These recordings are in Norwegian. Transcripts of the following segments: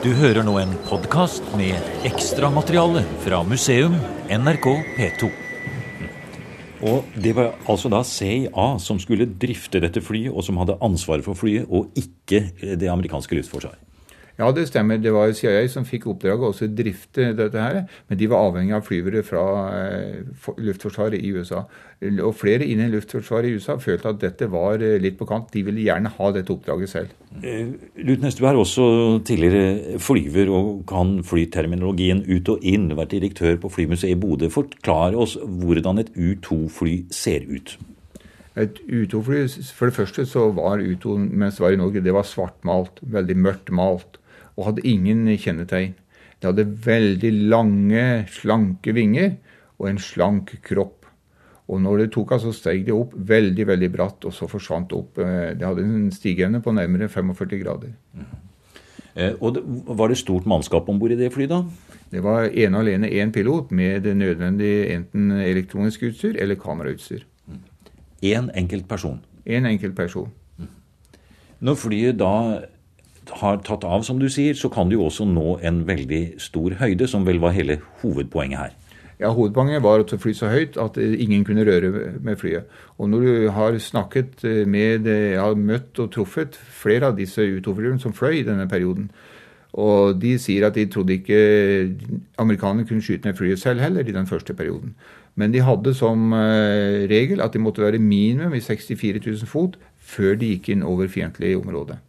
Du hører nå en podkast med ekstramateriale fra museum NRK P2. Og det var altså da CIA som skulle drifte dette flyet, og som hadde ansvaret for flyet, og ikke det amerikanske luftforsvaret. Ja, det stemmer. Det var CIA som fikk oppdraget også å drifte dette her. Men de var avhengig av flyvere fra eh, Luftforsvaret i USA. Og flere innen Luftforsvaret i USA følte at dette var eh, litt på kant. De ville gjerne ha dette oppdraget selv. Eh, Lutnes, du er også tidligere flyver og kan flyterminologien ut og inn. Vært direktør på Flymuseet i Bodø. Forklar oss hvordan et U-2-fly ser ut. Et U-2-fly, For det første så var U-2 mens det var i Norge, det var svartmalt. Veldig mørkt malt og hadde ingen kjennetegn. Det hadde veldig lange, slanke vinger og en slank kropp. Og når det tok av, så steg det opp veldig veldig bratt, og så forsvant det opp. Eh, det hadde en stigeevne på nærmere 45 grader. Mm. og det, Var det stort mannskap om bord i det flyet, da? Det var ene og alene én pilot med det nødvendige enten elektronisk utstyr eller kamerautstyr. Én mm. enkelt person? En enkelt person. Mm. Når flyet da har tatt av, som du sier, så kan du jo også nå en veldig stor høyde, som vel var hele hovedpoenget her. Ja, Hovedpoenget var å fly så høyt at ingen kunne røre med flyet. Og når du har snakket med Jeg har møtt og truffet flere av disse U-2-flyene som fløy i denne perioden. Og de sier at de trodde ikke amerikanerne kunne skyte ned flyet selv heller i den første perioden. Men de hadde som eh, regel at de måtte være minimum i 64 000 fot før de gikk inn over fiendtlig område.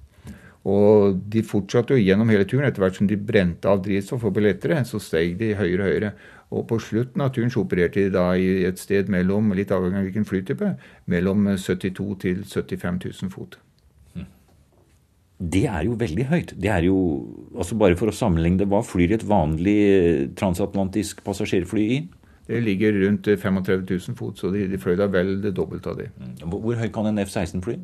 Og de fortsatte jo gjennom hele turen. Etter hvert som de brente av drivstoff og billetter, så steg de høyere og høyere. Og på slutten av turen så opererte de da i et sted mellom, litt avhengig av hvilken flytype, mellom 72 til 75 000 fot. Hm. Det er jo veldig høyt. Det er jo, altså Bare for å sammenligne det, hva flyr et vanlig eh, transatlantisk passasjerfly i? Det ligger rundt 35 000 fot, så de, de fløy da vel det dobbelte av det. Hm. Hvor høyt kan en F-16 fly?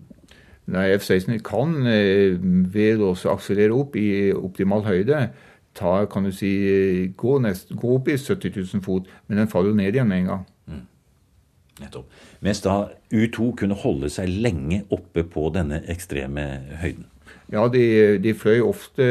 Nei, F-16 kan eh, ved å akselerere opp i optimal høyde ta, kan du si, gå, nest, gå opp i 70 000 fot, men den faller jo ned igjen med en gang. Mm. Nettopp. Mens da U2 kunne holde seg lenge oppe på denne ekstreme høyden. Ja, de, de fløy ofte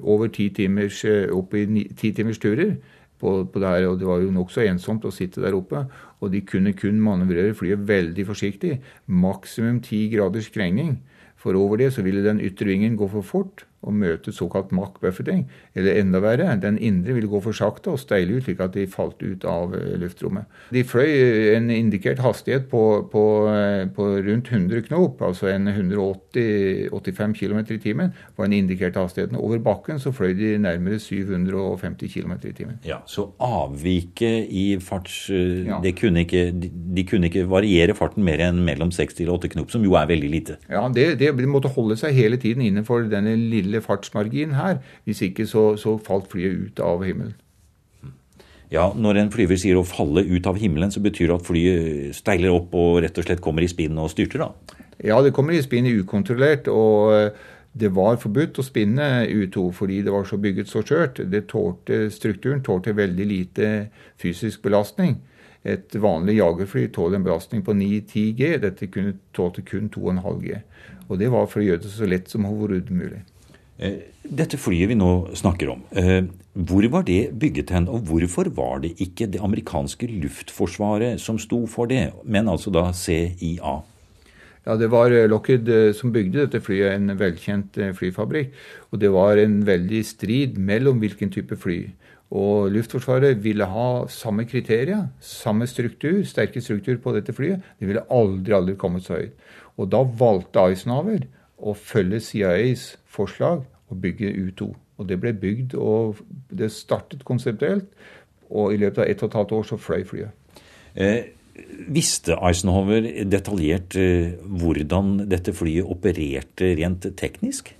over ti timers, eh, opp i ti timers turer på, på det her, og det var jo nokså ensomt å sitte der oppe. Og de kunne kun manøvrere flyet veldig forsiktig. Maksimum ti graders krengning. For over det så ville den ytre vingen gå for fort, og møte såkalt makkbuffeting. Eller enda verre, den indre ville gå for sakte og steile ut, slik at de falt ut av eh, luftrommet. De fløy en indikert hastighet på, på, eh, på rundt 100 knop, altså en 180-85 km i timen, var den indikerte hastigheten. Over bakken så fløy de nærmere 750 km i timen. Ja, Så avviket i farts ja. det kunne ikke, De kunne ikke variere farten mer enn mellom 6 til 8 knop, som jo er veldig lite. Ja, det, det, de måtte holde seg hele tiden innenfor denne lille lille fartsmargin her. Hvis ikke så, så falt flyet ut av himmelen. Ja, Når en flyver sier å falle ut av himmelen, så betyr det at flyet steiler opp og rett og slett kommer i spinn og styrter, da? Ja, det kommer i spinn ukontrollert. og eh, det var forbudt å spinne U2 fordi det var så bygget så skjørt. Strukturen tålte veldig lite fysisk belastning. Et vanlig jagerfly tåler en belastning på 9-10 G. Dette kunne tålte kun 2,5 G. Og det var for å gjøre det så lett som overhodet mulig. Eh, dette flyet vi nå snakker om, eh, hvor var det bygget hen? Og hvorfor var det ikke det amerikanske luftforsvaret som sto for det, men altså da CIA? Ja, Det var eh, Lockheed som bygde dette flyet, en velkjent flyfabrikk. Og det var en veldig strid mellom hvilken type fly. Og Luftforsvaret ville ha samme kriterier, samme struktur, sterke struktur på dette flyet. Det ville aldri, aldri kommet så høyt. Og da valgte Eisenhower å følge CIAs forslag og bygge U2. Og det ble bygd, og det startet konseptuelt. Og i løpet av ett og et halvt år så fløy flyet. Eh, visste Eisenhower detaljert eh, hvordan dette flyet opererte rent teknisk?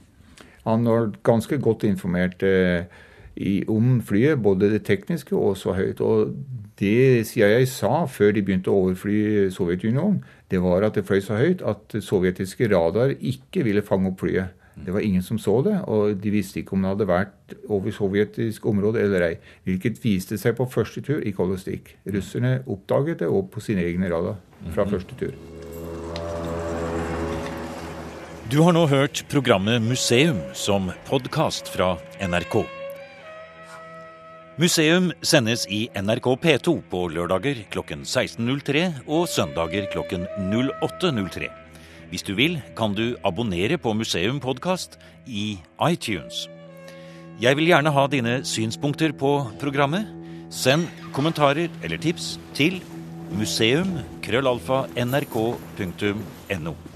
Han var ganske godt informert eh, i, om flyet, både det tekniske og så høyt. Og det CIA sa før de begynte å overfly Sovjetunionen, det var at det fløy så høyt at sovjetiske radar ikke ville fange opp flyet. Det var ingen som så det, og de visste ikke om det hadde vært over sovjetisk område eller ei. Hvilket viste seg på første tur i Kolostik. Russerne oppdaget det og på sine egne radar fra mhm. første tur. Du har nå hørt programmet Museum som podkast fra NRK. Museum sendes i NRK P2 på lørdager klokken 16.03 og søndager klokken 08.03. Hvis du vil, kan du abonnere på Museum podkast i iTunes. Jeg vil gjerne ha dine synspunkter på programmet. Send kommentarer eller tips til museum.krøllalfa.nrk.no.